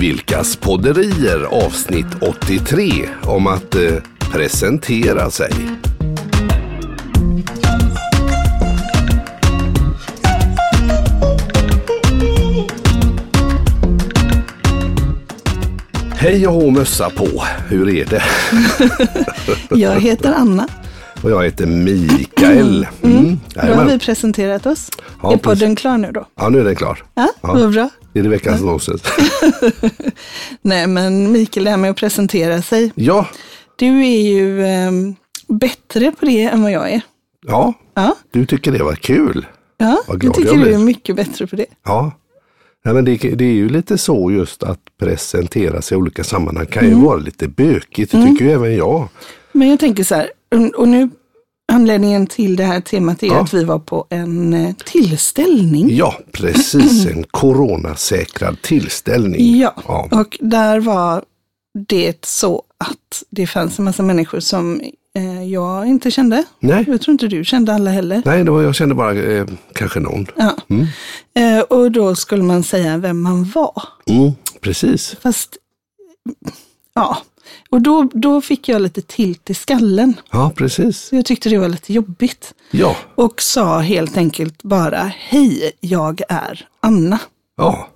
Vilkas podderier avsnitt 83 om att eh, presentera sig. Hej och hå mössa på, hur är det? Jag heter Anna. Och jag heter Mikael. Mm. Då har vi presenterat oss. Ja, är podden precis. klar nu då? Ja, nu är den klar. Ja, Ja. vad bra. Är det veckans nonsens? Nej, men Mikael, det här med att presentera sig. Ja, Du är ju ehm, bättre på det än vad jag är. ja, Ja, du tycker det var kul. ja Vad jag glad tycker jag du är mycket bättre på det. Ja, Nej, men det, det är ju lite så just att presentera sig i olika sammanhang kan Mm. ju vara lite bökigt. Det tycker ju även jag. Men jag tänker så här, och nu anledningen till det här temat är Ja. att vi var på en eh, tillställning. Ja, precis. En coronasäkrad tillställning. Ja, Ja. och där var det så att det fanns en massa människor som eh, jag inte kände. Nej, Jag tror inte du kände alla heller. nej det var, jag kände bara eh, kanske någon. Ja. Mm. Eh, och då skulle man säga vem man var. Mm, precis. Fast, ja. Och då, då fick jag lite tilt i skallen. Ja, precis. Jag tyckte det var lite jobbigt. Ja, Och sa helt enkelt bara, hej, jag är Anna. ja.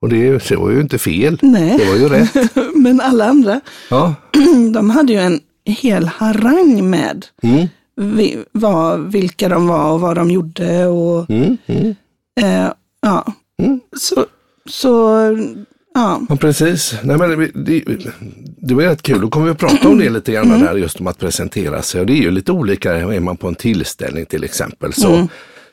Och det, det var ju inte fel. Nej. Det var ju rätt. Men alla andra, Ja, de hade ju en hel harang med mm, vi, vad, vilka de var och vad de gjorde. Och, mm, mm. eh, ja. Mm. Så, så ja. Ja, precis. Nej, men det, det, var rätt kul. Då kommer vi att prata om det lite grann Mm. där, just om att presentera sig. Och det är ju lite olika. Är man på en tillställning till exempel så, Mm.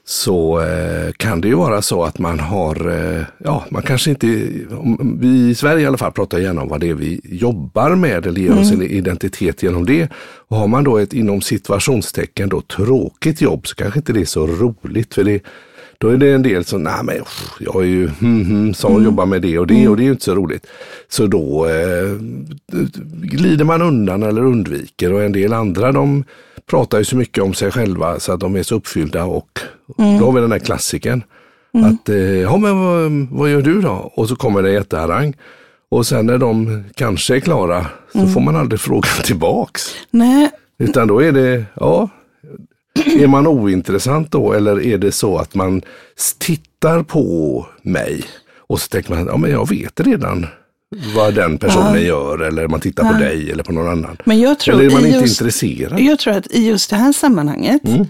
så eh, kan det ju vara så att man har, eh, ja, man kanske inte, om, vi i Sverige i alla fall pratar gärna om vad det är vi jobbar med eller ger Mm. en identitet genom det. Och har man då ett inom situationstecken då tråkigt jobb så kanske inte det är så roligt. för det då är det en del som, nej men jag är ju, hmm, hmm, som jobbar med det och det och det är ju inte så roligt. Så då eh, glider man undan eller undviker och en del andra de pratar ju så mycket om sig själva så att de är så uppfyllda och då har vi den här klassiken. Att, eh, ja men vad, vad gör du då? Och så kommer det en jätteharang. Och sen när de kanske är klara så får man aldrig frågan tillbaks. Nej, Utan då är det, ja, är man ointressant då eller är det så att man tittar på mig och så tänker man, ja men jag vet redan vad den personen gör eller man tittar på dig eller på någon annan. men jag tror, Eller är man inte just, intresserad? jag tror att i just det här sammanhanget Mm.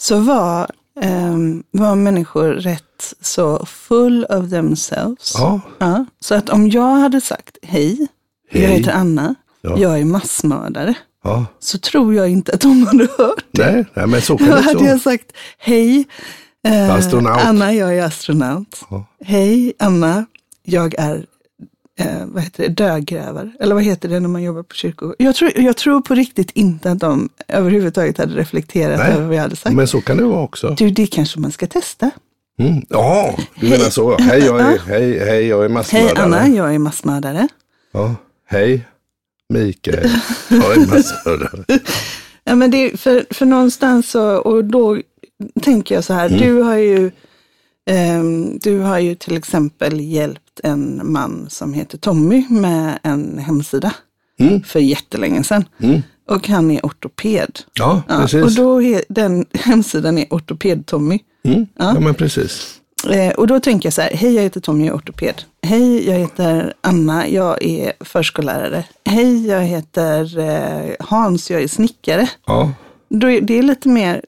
så var, ehm, var människor rätt så full of themselves. Ja, Ja, så att om jag hade sagt hej, jag Hej. heter Anna, Ja. jag är massmördare, ja. så tror jag inte att de hade hört det. Nej, nej, men så kan det hade jag sagt hej, eh. Anna, jag är astronaut. Ja. Hej, Anna, jag är eh, vad heter det, dödgrävare. Eller vad heter det när man jobbar på kyrkogård? Jag tror, jag tror på riktigt inte att de överhuvudtaget hade reflekterat Nej, över vad jag hade sagt. Men så kan det vara också. Du, det kanske man ska testa. Mm. Ja, du menar så. Hej, jag är, hej, hej, jag är Hej massmördare. Anna, jag är massmördare. Ja. Hej, Mikael, jag är massmördare. Ja, men det, för, för någonstans så, och då tänker jag så här, Mm. du har ju ehm, du har ju till exempel hjälpt en man som heter Tommy med en hemsida Mm. för jättelänge sedan. Mm. Och han är ortoped. Ja, Ja, precis. och då är, den hemsidan är Ortoped-Tommy. Mm. Ja. men precis. Eh, och då tänker jag så här, hej jag heter Tommy, jag är ortoped. Hej, jag heter Anna, jag är förskollärare. Hej, jag heter eh, Hans, jag är snickare. Ja, är, det är lite mer,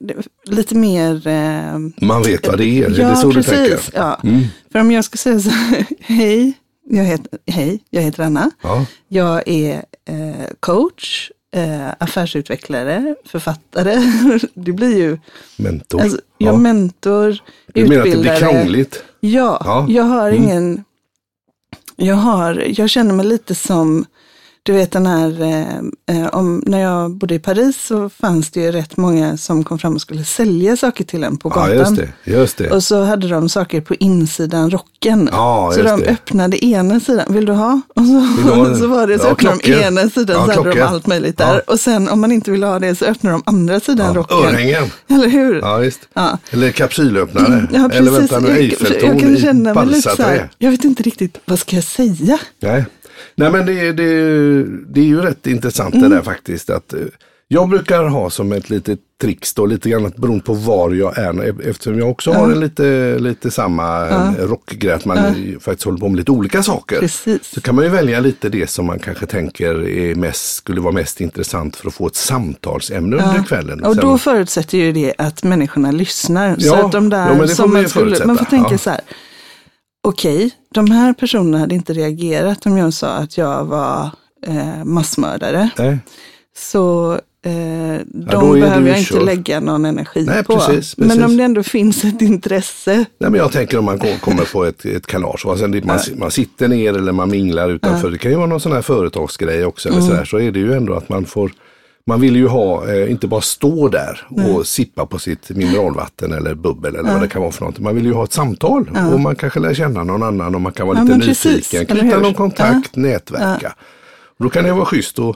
lite mer eh, man vet vad det är. är ja, det så precis. du tänker? Ja. Mm. För om jag ska säga så här, hej, jag heter, hej, jag heter Anna. Ja. Jag är eh, coach, eh, affärsutvecklare, författare. Det blir ju, Mentor. alltså, jag ja. mentor, Du menar att det blir utbildare. krångligt? Ja, Ja. jag har Mm. ingen, jag har, jag känner mig lite som, du vet den här, eh, eh, om, när jag bodde i Paris så fanns det ju rätt många som kom fram och skulle sälja saker till en på Ja, gatan. just det. Just det. Och så hade de saker på insidan rocken. Ja, så de det. öppnade ena sidan, vill du ha? Och så, du ha så var det, så Ja, öppnade klockor. de ena sidan Ja, så hade de klockor. allt möjligt där. Ja. Och sen om man inte ville ha det så öppnade de andra sidan ja, rocken. örhängen. Eller hur? Ja, visst. Ja. Eller kapsylöppnare. Ja, Eller precis. vänta nu, jag, jag Eiffeltorn kan i känna så balsaträ. jag vet inte riktigt, vad ska jag säga? Nej. Nej men det, det, det är ju rätt intressant Mm. det där faktiskt. Att, eh, jag brukar ha som ett litet trix då, lite grann beroende på var jag är. E- Eftersom jag också har en lite, lite samma ja. rockgrej, att man faktiskt håller på med lite olika saker. Precis. Så kan man ju välja lite det som man kanske tänker är mest, skulle vara mest intressant för att få ett samtalsämne under kvällen. Och Sen- då förutsätter ju det att människorna lyssnar. så Ja, att de där ja, men det får som man man skulle, man får tänka Ja. så här, okej, de här personerna hade inte reagerat om jag sa att jag var eh, massmördare. Nej. Så eh, de är behöver jag inte lägga någon energi Nej, på. precis, Men precis. om det ändå finns ett intresse. Nej, men jag tänker om man kommer på ett, ett kalas, och sen det- man, man sitter ner eller man minglar utanför. Det kan ju vara någon sån här företagsgrej också. Mm. Eller så, där, så är det ju ändå att man får man vill ju ha, eh, inte bara stå där och sippa på sitt mineralvatten eller bubbel eller vad det kan vara för något. Man vill ju ha ett samtal och man kanske lär känna någon annan och man kan vara Ja, lite nyfiken, knyta någon kontakt, nätverka. Då kan det vara schysst att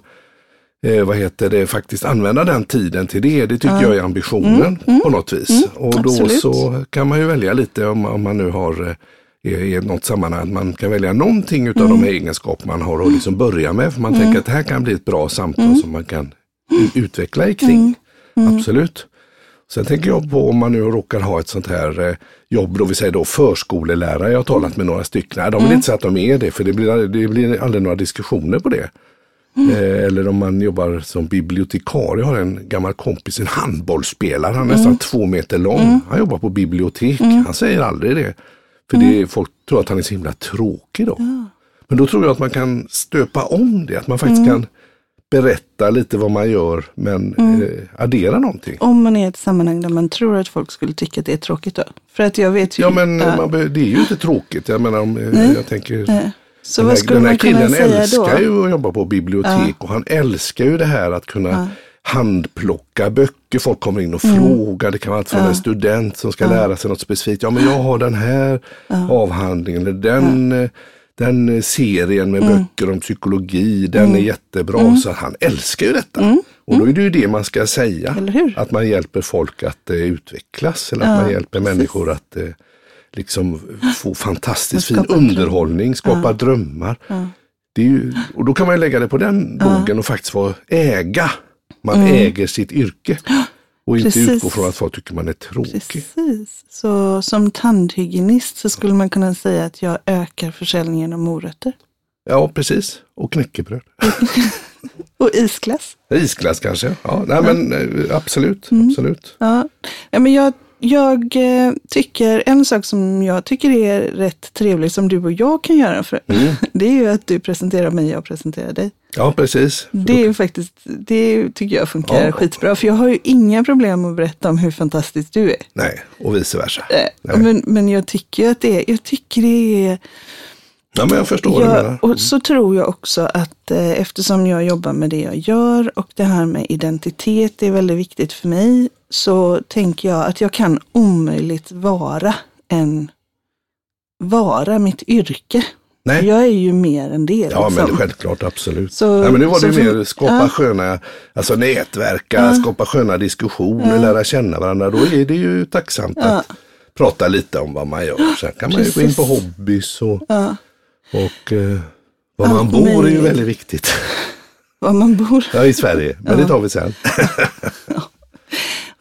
eh, vad heter det, faktiskt använda den tiden till det. Det tycker jag är ambitionen på något vis. och då Mm. absolut. så kan man ju välja lite om, om man nu har eh, i i något sammanhang, man kan välja någonting utav Mm. de egenskaper man har och liksom börja med. För man tänker att det här kan bli ett bra samtal Mm. som man kan utveckla i kring. Absolut. Sen tänker jag på om man nu råkar ha ett sånt här eh, jobb, då vi säger då förskolelärare. Jag har talat med några stycken. Nej, de Mm. vill inte säga att de är det, för det blir, det blir aldrig några diskussioner på det. Mm. Eh, eller om man jobbar som bibliotekarie. Jag har en gammal kompis, en handbollsspelare. Han är Mm. nästan två meter lång. Han jobbar på bibliotek. Han säger aldrig det. För Mm. det folk tror att han är så himla tråkig då. Men då tror jag att man kan stöpa om det. Att man faktiskt Mm. kan berätta lite vad man gör men Mm. eh, addera någonting. Om man är i ett sammanhang där man tror att folk skulle tycka att det är tråkigt då. För att jag vet ju. Ja men Ja. man, det är ju inte tråkigt. Jag menar om, eh, jag tänker Nej. Så den vad här, skulle den här man kunna killen säga älskar då? ju att jobba på bibliotek och han älskar ju det här att kunna handplocka böcker. Folk kommer in och Mm. frågar. Det kan vara allt från en student som ska lära sig något specifikt. Ja men jag har den här avhandlingen eller den, eh, den eh, serien med Mm. böcker om psykologi. Den är jättebra. Så han älskar ju detta. Och då är det ju det man ska säga. Mm. Att man hjälper folk att eh, utvecklas. Eller att man hjälper människor att eh, liksom få fantastiskt fin underhållning, skapa drömmar. Det är ju, och då kan man lägga det på den bogen och faktiskt få äga. Man äger sitt yrke. Och inte Precis. utgå från att folk tycker man är tråkig. Precis. Så som tandhygienist så skulle man kunna säga att jag ökar försäljningen av morötter. Ja, precis. Och knäckebröd. Och isglass. Isglass kanske. Ja, nej men eh, absolut. Mm. absolut. Ja. ja men jag, jag eh, tycker, en sak som jag tycker är rätt trevlig som du och jag kan göra, för, Mm. det är ju att du presenterar mig och jag presenterar dig. Ja, precis. Det är faktiskt, det tycker jag funkar Ja. skitbra, för jag har ju inga problem att berätta om hur fantastisk du är. Nej, och vice versa. Nej. Men, men jag tycker att det är, jag tycker det är Ja, men jag förstår vad du Ja, menar. och så tror jag också att eh, eftersom jag jobbar med det jag gör och det här med identitet är väldigt viktigt för mig så tänker jag att jag kan omöjligt vara en vara mitt yrke. Nej. Jag är ju mer än det. Ja, liksom. men självklart, absolut. Så- Nej, men nu var det för- mer skapa ja. sköna, alltså nätverka, skapa sköna diskussioner, lära känna varandra. Då är det ju tacksamt att prata lite om vad man gör. Sen kan man ju gå in på Precis. hobbys och, Ja, och eh, var man bor är ju väldigt viktigt. var man bor. Ja, i Sverige, men det tar vi sen.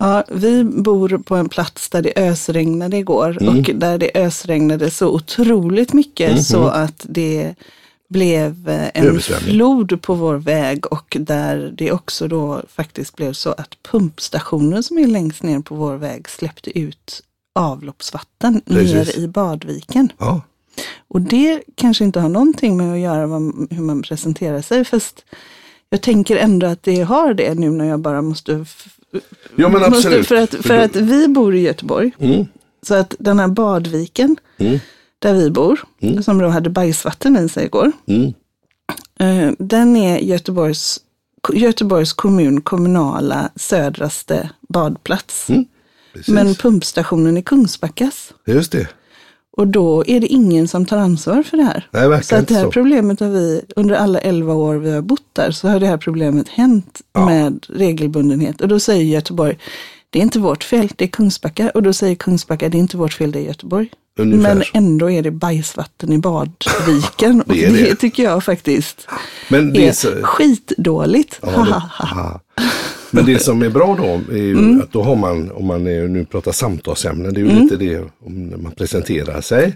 Ja, vi bor på en plats där det ösregnade igår Mm. och där det ösregnade så otroligt mycket så att det blev eh, en flod på vår väg och där det också då faktiskt blev så att pumpstationen som är längst ner på vår väg släppte ut avloppsvatten Precis. ner i badviken. Ja, Och det kanske inte har någonting med att göra vad, hur man presenterar sig, fast jag tänker ändå att det har det nu när jag bara måste... ja men absolut. för, att, för att vi bor i Göteborg, Mm, så att den här badviken mm, där vi bor, som då hade bajsvatten i sig igår, mm. Eh, Den är Göteborgs, Göteborgs kommun kommunala södraste badplats. Precis. Men pumpstationen är Kungsbackas. Just det. Och då är det ingen som tar ansvar för det här. Nej, så att det här så. problemet har vi, under alla elva år vi har bott där, så har det här problemet hänt med regelbundenhet. Och då säger Göteborg, det är inte vårt fel, det är Kungsbacka. Och då säger Kungsbacka, det är inte vårt fel, det är Göteborg. Ungefär Men så. ändå är det bajsvatten i badviken. Och Det det, det. tycker jag faktiskt Men det, är är så, skitdåligt. ja. Men det som är bra då är ju Mm. att då har man, om man är, nu pratar samtalsämnen, det är ju lite det om man presenterar sig.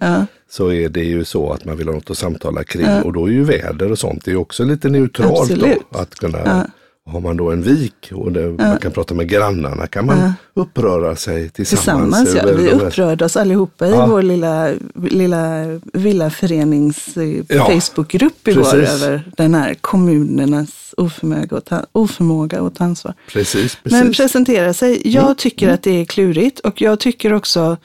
Så är det ju så att man vill ha något att samtala kring och då är ju väder och sånt det är också lite neutralt Absolut. då. Att kunna, Har man då en vik och det, man kan prata med grannarna kan man uppröra sig tillsammans. Tillsammans, ja. Vi upprörde oss allihopa i Ja. vår lilla, lilla villaförenings Ja, Facebookgrupp igår precis. över den här kommunernas oförmåga att ta, oförmåga att ta ansvar. Precis, Men precis. presentera sig. Jag tycker att det är klurigt och jag tycker också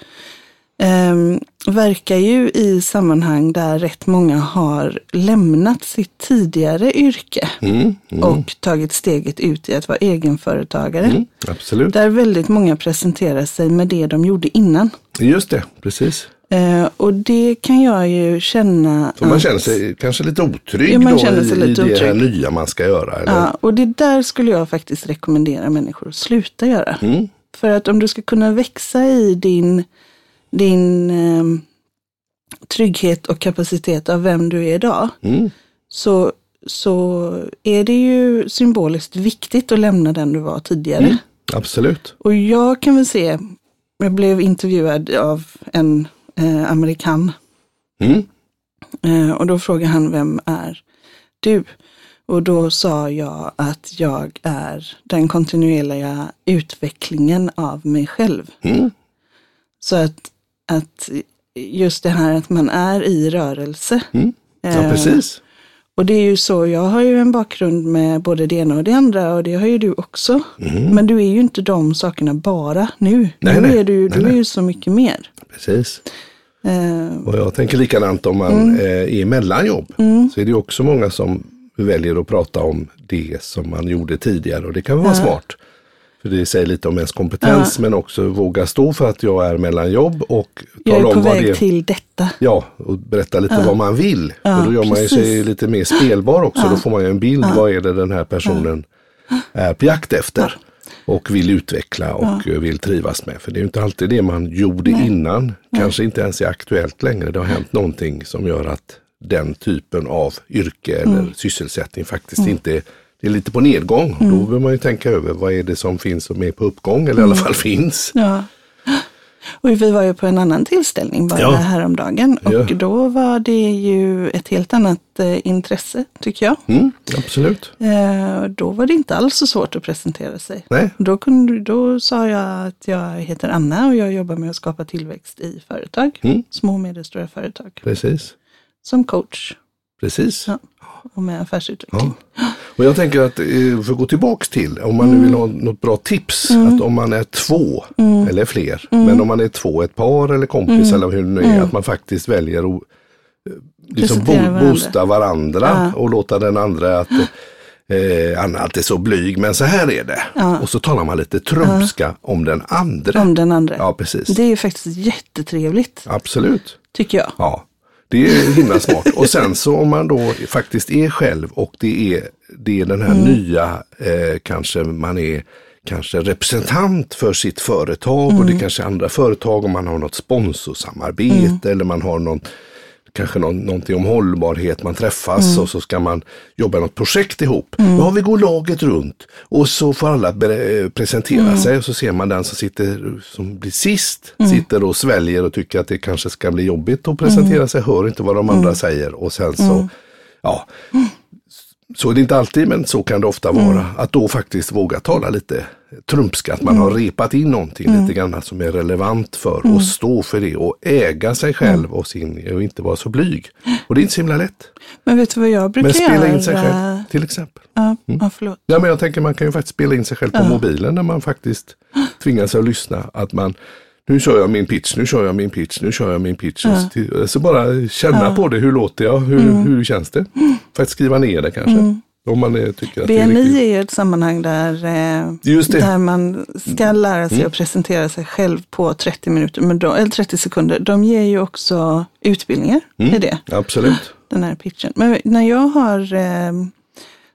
ehm, verkar ju i sammanhang där rätt många har lämnat sitt tidigare yrke Mm, mm, och tagit steget ut i att vara egenföretagare. mm, absolut. Där väldigt många presenterar sig med det de gjorde innan. Just det, precis. Eh, och det kan jag ju känna. Så man att- känner sig kanske lite otrygg Ja, man då känner sig i, i lite det här nya man ska göra. Eller? Ja, och det där skulle jag faktiskt rekommendera människor att sluta göra. Mm, För att om du ska kunna växa i din, din ehm, trygghet och kapacitet av vem du är idag, mm, så, så är det ju symboliskt viktigt att lämna den du var tidigare. Mm. absolut. Och jag kan väl se, jag blev intervjuad av en eh, amerikan Mm, Eh, och då frågade han, vem är du? Och då sa jag att jag är den kontinuerliga utvecklingen av mig själv. mm, Så att, att just det här att man är i rörelse. mm. Ja, Eh, precis. Och det är ju så, jag har ju en bakgrund med både det ena och det andra och det har ju du också. Men du är ju inte de sakerna bara nu. Mm. Nej, nu nej. är du, Nej, du är ju så mycket mer. precis. Eh, Och jag tänker likadant om man Mm. eh, är mellanjobb. Så är det ju också många som väljer att prata om det som man gjorde tidigare och det kan vara smart. För det säger lite om ens kompetens men också våga stå för att jag är mellanjobb och jag tala är på om vad väg det till detta. Ja, och berätta lite vad man vill. Ja, och då gör man ju sig precis. lite mer spelbar också. Då får man ju en bild, vad är det den här personen är på jakt efter. Och vill utveckla och eh, vill trivas med. För det är inte alltid det man gjorde innan. Kanske inte ens är aktuellt längre. Det har hänt någonting som gör att den typen av yrke eller Mm. sysselsättning faktiskt inte är det är lite på nedgång. Mm. Då behöver man ju tänka över vad är det som finns som är på uppgång eller i alla fall finns. Ja. Och vi var ju på en annan tillställning bara Ja. häromdagen och Ja. då var det ju ett helt annat eh, intresse tycker jag. Mm, absolut. Eh, då var det inte alls så svårt att presentera sig. Nej, Då, kunde, då sa jag att jag heter Anna och jag jobbar med att skapa tillväxt i företag, Mm. små och medelstora företag, precis. som coach precis. Ja. Och med affärsutveckling. Ja. Och jag tänker att, eh, för att gå tillbaks till, om man nu vill ha något bra tips, att om man är två eller fler, men om man är två, ett par eller kompis eller hur det nu är, att man faktiskt väljer att eh, liksom bo, varandra. boosta varandra och låta den andra att eh, Anna är alltid så blyg, men så här är det. Och så talar man lite trumska om den andra. Om den andra. Ja, precis. Det är ju faktiskt jättetrevligt, Absolut. tycker jag. Ja, det är himla smart. Och sen så om man då faktiskt är själv och det är, det är den här nya, eh, kanske man är kanske representant för sitt företag och det kanske är andra företag om man har något sponsorsamarbete eller man har någon kanske någon, någonting om hållbarhet, man träffas och så ska man jobba något projekt ihop. Då har vi går laget runt och så får alla eh, presentera sig och så ser man den som sitter som blir sist, sitter och sväljer och tycker att det kanske ska bli jobbigt att presentera sig, hör inte vad de andra säger och sen så, ja, så är det inte alltid, men så kan det ofta vara. Att då faktiskt våga tala lite trumpska, att man har repat in någonting lite grann som är relevant för och stå för det och äga sig själv och, sin, och inte vara så blyg. Och det är inte så himla lätt. Men vet du vad jag brukar Men spela göra? in sig själv till exempel. Ja, ja, förlåt. Ja, men jag tänker man kan ju faktiskt spela in sig själv på mobilen när man faktiskt tvingar sig att lyssna. Att man, nu kör jag min pitch, nu kör jag min pitch, nu kör jag min pitch. Och så, bara känna på det, hur låter jag, hur, hur känns det? Faktiskt skriva ner det kanske. Om man är, tycker att det är BNI är ju ett sammanhang där, eh, där man ska lära sig att presentera sig själv på 30 minuter, men de, eller 30 sekunder. De ger ju också utbildningar i det, Absolut. den här pitchen. Men när jag har eh,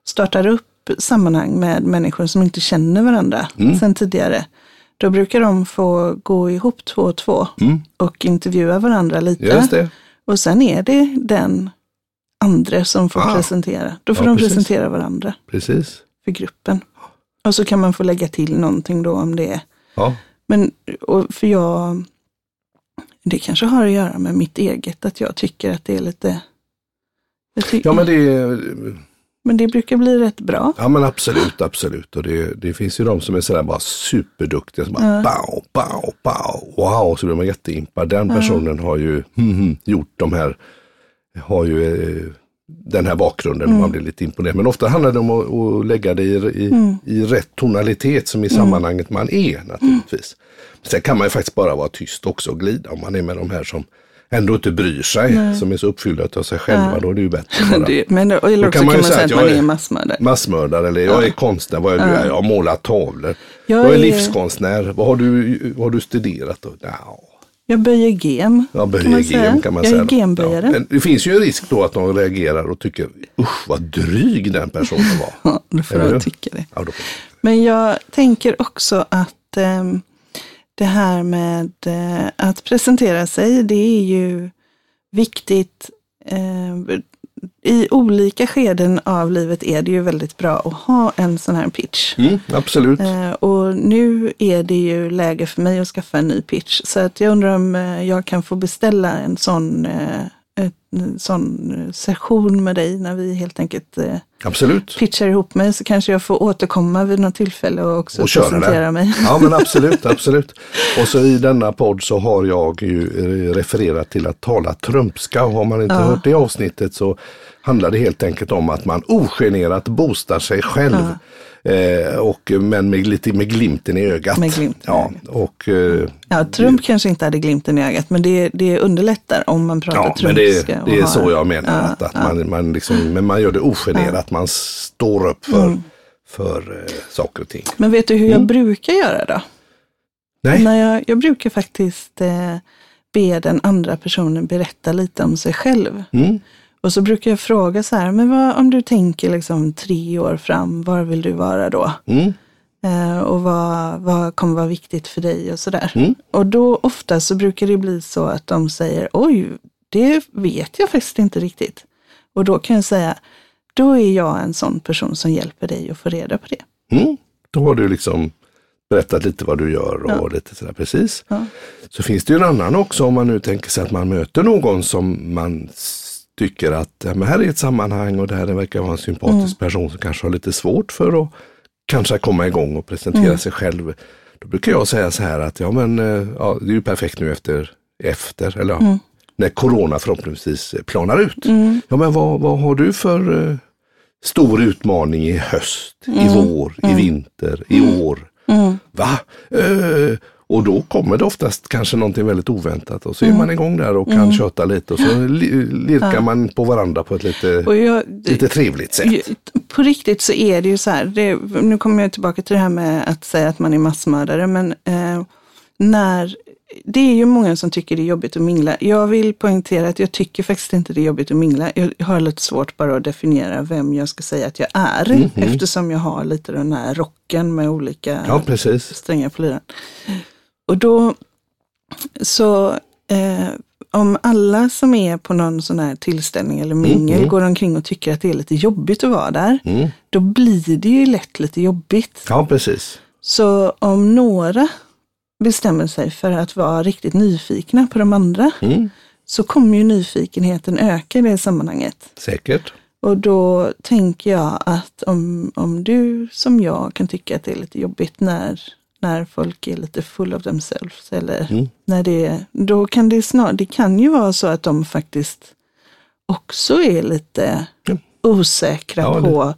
startat upp sammanhang med människor som inte känner varandra sedan tidigare, då brukar de få gå ihop två och två och intervjua varandra lite. Och sen är det den andra som får Ah. presentera. Då får Ja, de precis. presentera varandra Precis. för gruppen. Och så kan man få lägga till någonting då om det är. Ja. Men för jag, det kanske har att göra med mitt eget, att jag tycker att det är lite, ja, men det är men det brukar bli rätt bra. Ja men absolut, absolut. Och det, det finns ju de som är sådär bara superduktiga. Som bara bow, bow, bow. Wow, så blir man jätteimpad. Den personen har ju hmm, hmm, gjort de här, har ju eh, den här bakgrunden. Mm. Man blir lite imponerad. Men ofta handlar det om att, att lägga det i, i, Mm. i rätt tonalitet som i sammanhanget man är naturligtvis. Sen kan man ju faktiskt bara vara tyst också och glida om man är med de här som ändå inte bryr sig, som är så uppfyllda av sig själva. Då är det ju bättre bara Det, men, eller Då kan man ju säga att man är- massmördare. massmördare eller jag är konstnär, vad är du? Jag har målat tavlor. Jag Jag är är- livskonstnär, vad har du, vad har du studerat? Då? Ja, Jag böjer gem. jag böjer kan man säga. gem kan man jag säga. är gemböjare. Ja, men det finns ju en risk då att de reagerar och tycker usch vad dryg den personen var. Ja, då får Eller hur? tycka det. Ja, Men jag tänker också att ehm, det här med eh, att presentera sig, det är ju viktigt. Eh, I olika skeden av livet är det ju väldigt bra att ha en sån här pitch. mm, absolut. Eh, och nu är det ju läge för mig att skaffa en ny pitch. Så att jag undrar om eh, jag kan få beställa en sån, eh, en sån eh, session med dig när vi helt enkelt eh, Absolut. pitchar ihop mig så kanske jag får återkomma vid något tillfälle och också Och presentera det. mig. Ja men absolut, absolut. Och så i denna podd så har jag ju eh, refererat till att tala trumpska. Och har man inte hört det avsnittet så handlar det helt enkelt om att man ogenerat boostar sig själv. Eh, och, men med, lite med glimten i ögat. Med glimten i ja, Och, eh, Ja, Trump kanske inte hade glimten i ögat, men det, det underlättar om man pratar ja, men det, trumpska. det är har- så jag menar. Ja, att, att ja. Man, man liksom, men man gör det ogenerat. Man står upp för, Mm. för eh, saker och ting. Men vet du hur jag brukar göra då? Mm. Nej, När jag, jag brukar faktiskt eh, be den andra personen berätta lite om sig själv. Mm. Och så brukar jag fråga så här, men vad, om du tänker liksom tre år fram, var vill du vara då? Mm. Eh, och vad, vad kommer vara viktigt för dig och sådär. Mm. Och då ofta så brukar det bli så att de säger, oj, det vet jag faktiskt inte riktigt. Och då kan jag säga, då är jag en sån person som hjälper dig att få reda på det. Mm. Då har du liksom berättat lite vad du gör och lite sådär precis. Ja. Så finns det ju en annan också om man nu tänker sig att man möter någon som man tycker att men här är ett sammanhang och det här verkar vara en sympatisk person som kanske har lite svårt för att kanske komma igång och presentera sig själv. Då brukar jag säga så här att ja men eh, ja, det är ju perfekt nu efter, efter eller ja, när corona förhoppningsvis planar ut. Ja men vad, vad har du för eh, stor utmaning i höst, i vår, i vinter, i år? Va? Eh, och då kommer det oftast kanske någonting väldigt oväntat och så är man igång där och kan köta lite och så li- lirkar man på varandra på ett lite, jag, lite trevligt sätt. på riktigt så är det ju så här, det, nu kommer jag tillbaka till det här med att säga att man är massmördare, men eh, när det är ju många som tycker det är jobbigt att mingla. Jag vill poängtera att jag tycker faktiskt inte det är jobbigt att mingla. Jag har lite svårt bara att definiera vem jag ska säga att jag är, eftersom jag har lite den här rocken med olika Ja, strängar på lyran. Och då, så eh, om alla som är på någon sån här tillställning eller mingel går omkring och tycker att det är lite jobbigt att vara där, Mm. då blir det ju lätt lite jobbigt. Ja, precis. Så om några bestämmer sig för att vara riktigt nyfikna på de andra, Mm. så kommer ju nyfikenheten öka i det sammanhanget. Säkert. Och då tänker jag att om, om du som jag kan tycka att det är lite jobbigt när, när folk är lite full of themselves eller Mm. när det då kan det snart, det kan ju vara så att de faktiskt också är lite osäkra Ja, på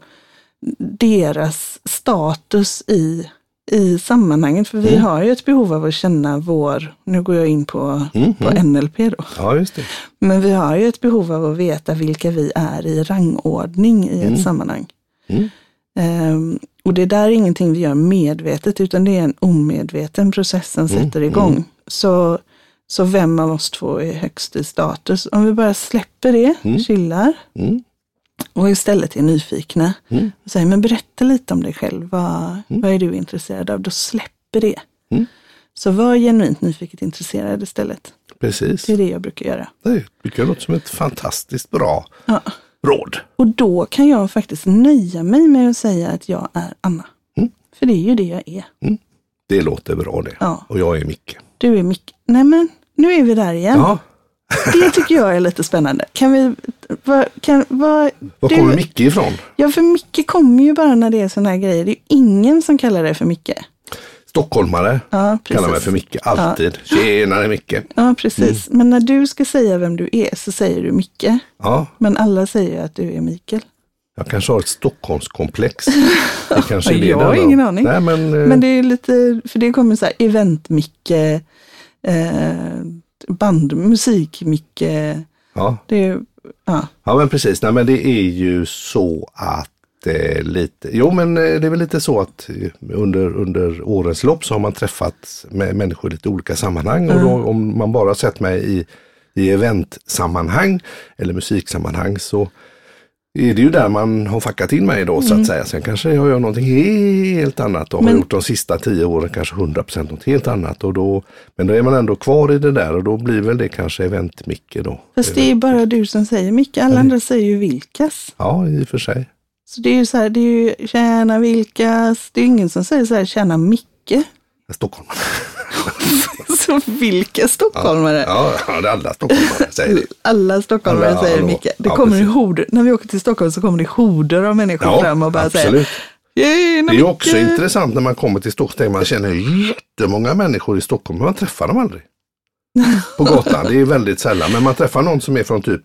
deras status i, i sammanhanget, för vi Mm. har ju ett behov av att känna vår, nu går jag in på, Mm, på mm. NLP då, Ja, just det. men vi har ju ett behov av att veta vilka vi är i rangordning i ett Mm. sammanhang. Mm. Och det där är ingenting vi gör medvetet, utan det är en omedveten process som Mm, sätter igång. Så, så vem av oss två är högst i status? Om vi bara släpper det, Mm. chillar Mm. och istället är nyfikna Mm. och säger, men berätta lite om dig själv, vad, Mm. vad är du intresserad av? Då släpper det. Mm. Så var genuint nyfiket intresserad istället. Precis. Det är det jag brukar göra. Det jag låter som ett fantastiskt bra Ja. Råd. Och då kan jag faktiskt nöja mig med att säga att jag är Anna. Mm. För det är ju det jag är. Det låter bra det. Ja. Och jag är Micke. Du är Micke. Nej men, nu är vi där igen. Ja, Det tycker jag är lite spännande. Kan vi, vad, kan, vad, var du- kommer Micke ifrån? Ja, för Micke kommer ju bara när det är sådana här grejer. Det är ju ingen som kallar det för Micke. Stockholmare Ja, kallar mig för Micke. Alltid. Tjenare Micke. Ja, precis. Mm. Men när du ska säga vem du är så säger du Micke. Ja, Men alla säger att du är Mikael. jag kanske har ett Stockholmskomplex. Det kanske är det Jag har då. ingen aning. Nej, men, eh, Men det är lite, för det kommer så här event-Micke, eh, band-musik-Micke. ja. Det är, ja. ja, men precis. Nej, men det är ju så att eh, lite, jo men eh, det är väl lite så att eh, under, under årens lopp så har man träffat med människor i lite olika sammanhang. Och då, om man bara sett mig i, i eventsammanhang eller musiksammanhang så är det ju där man har fuckat in mig då så att säga. Sen kanske jag gör någonting helt annat och har Men- gjort de sista tio åren kanske 100% något helt annat. Och då, men då är man ändå kvar i det där och då blir väl det kanske event-Micke då. Fast det är bara du som säger Micke. Alla andra säger ju Vilkas. Ja, i och för sig. Så det är ju så här, det är ju tjäna Vilkas. Det är ingen som säger så här, tjäna Micke. Stockholm. Så vilka stockholmare? Ja, ja, det är alla stockholmare säger det. Alla stockholmare Alla, säger. Micke. Det Ja, kommer i precis. horder. När vi åker till Stockholm så kommer det horder av människor fram och bara säger absolut. Tjena Det är ju också intressant när man kommer till Stockholm. Man känner jättemånga människor i Stockholm, men man träffar dem aldrig. På gatan, det är väldigt sällan. Men man träffar någon som är från typ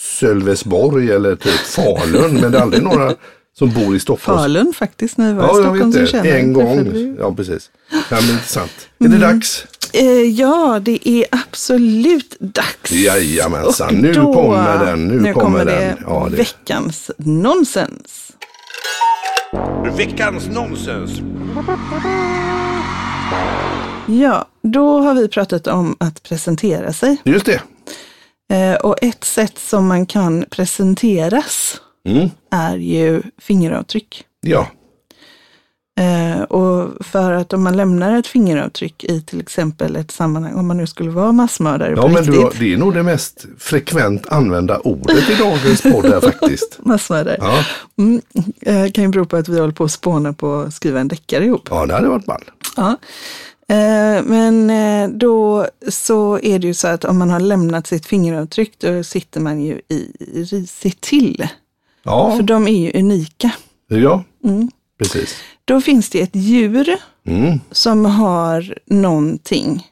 Sölvesborg eller typ Falun. men det är aldrig några som bor i Stockholm. Falun faktiskt, när vi var i Ja, jag Stockholm vet så det. En jag gång. Ja, precis. Ja, men intressant. Är det dags? Eh, ja, det är absolut dags. Jajamensan, nu då- kommer den, nu kommer kommer den. det Ja, det- veckans nonsens. Veckans nonsens. Ja, då har vi pratat om att presentera sig. Just det. Eh, och ett sätt som man kan presenteras Mm. är ju fingeravtryck. Ja, Eh, och för att om man lämnar ett fingeravtryck i till exempel ett sammanhang, om man nu skulle vara massmördare ja på men riktigt. du, har- det är nog det mest frekvent använda ordet i dagens podd faktiskt. Massmördare. Ja, Mm, eh, kan ju bero på att vi håller på att spåna på att skriva en deckare ihop. ja det hade varit ball. Ja. Eh, Men eh, då så är det ju så att om man har lämnat sitt fingeravtryck då sitter man ju i risigt till. Ja, För de är ju unika. ja Mm. precis. Då finns det ett djur Mm. som har någonting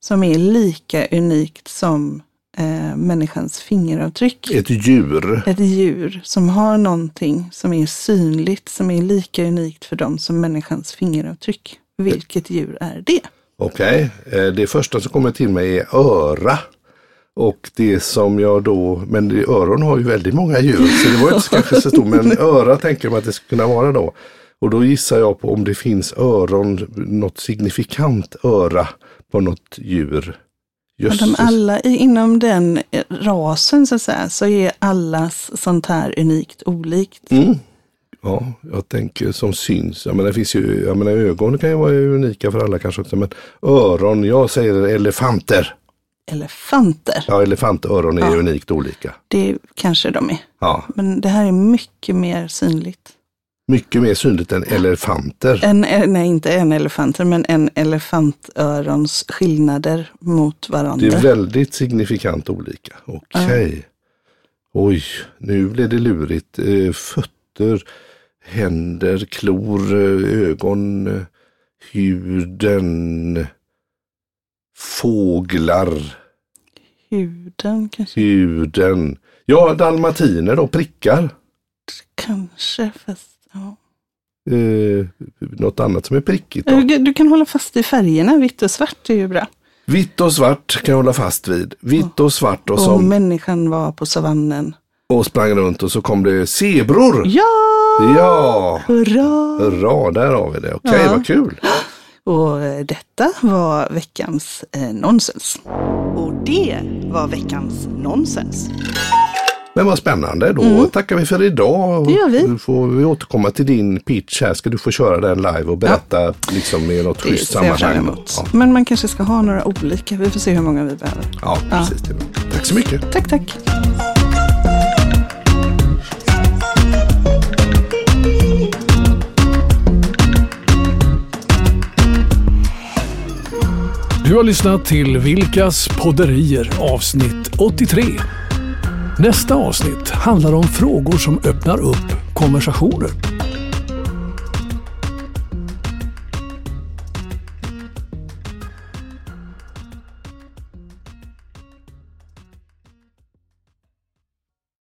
som är lika unikt som eh, människans fingeravtryck. Ett djur. Ett djur som har någonting som är synligt, som är lika unikt för dem som människans fingeravtryck. Vilket djur är det? Okej, eh, det första som kommer till mig är öra. Och det som jag då, men öron har ju väldigt många djur så det var inte kanske så stort, men öra tänker man att det skulle kunna vara då. Och då gissar jag på om det finns öron, något signifikant öra på något djur. Och de alla inom den rasen så att säga, så är allas sånt här unikt olikt. Mm. Ja, jag tänker som syns. Jag menar, det finns ju, jag menar, ögon kan ju vara unika för alla kanske också, men öron, jag säger elefanter. Elefanter, Ja, elefantöron är Ja. unikt olika. det kanske de är. Ja, Men det här är mycket mer synligt. mycket mer synligt än elefanter. En, eh, nej, inte en elefanter, men en elefantörons skillnader mot varandra. Det är väldigt signifikant olika. Okej. Oj, nu blev det lurigt. Eh, fötter, händer, klor, eh, ögon, eh, huden, fåglar, Huden kanske, huden. Ja, dalmatiner då, prickar. kanske, fast ja. eh, något annat som är prickigt. Då. Du, du kan hålla fast i färgerna, vitt och svart är ju bra. Vitt och svart kan jag hålla fast vid. Vitt och svart och Och som människan var på savannen. Och sprang runt och så kom det zebror. Ja! Ja, Hurra! hurra, där har vi det. Okej, Ja. vad kul. Och eh, detta var veckans eh, nonsens. Och det var veckans nonsens. Men vad spännande, då tackar vi för idag. Mm. Det gör vi. Nu får vi återkomma till din pitch här. Ska du få köra den live och berätta liksom i något Det schysst sammanhang. Ja, Men man kanske ska ha några olika. Vi får se hur många vi behöver. ja, precis. Bra. Tack så mycket. Tack, tack. Du har lyssnat till Vilkas podderier avsnitt 83. Nästa avsnitt handlar om frågor som öppnar upp konversationer.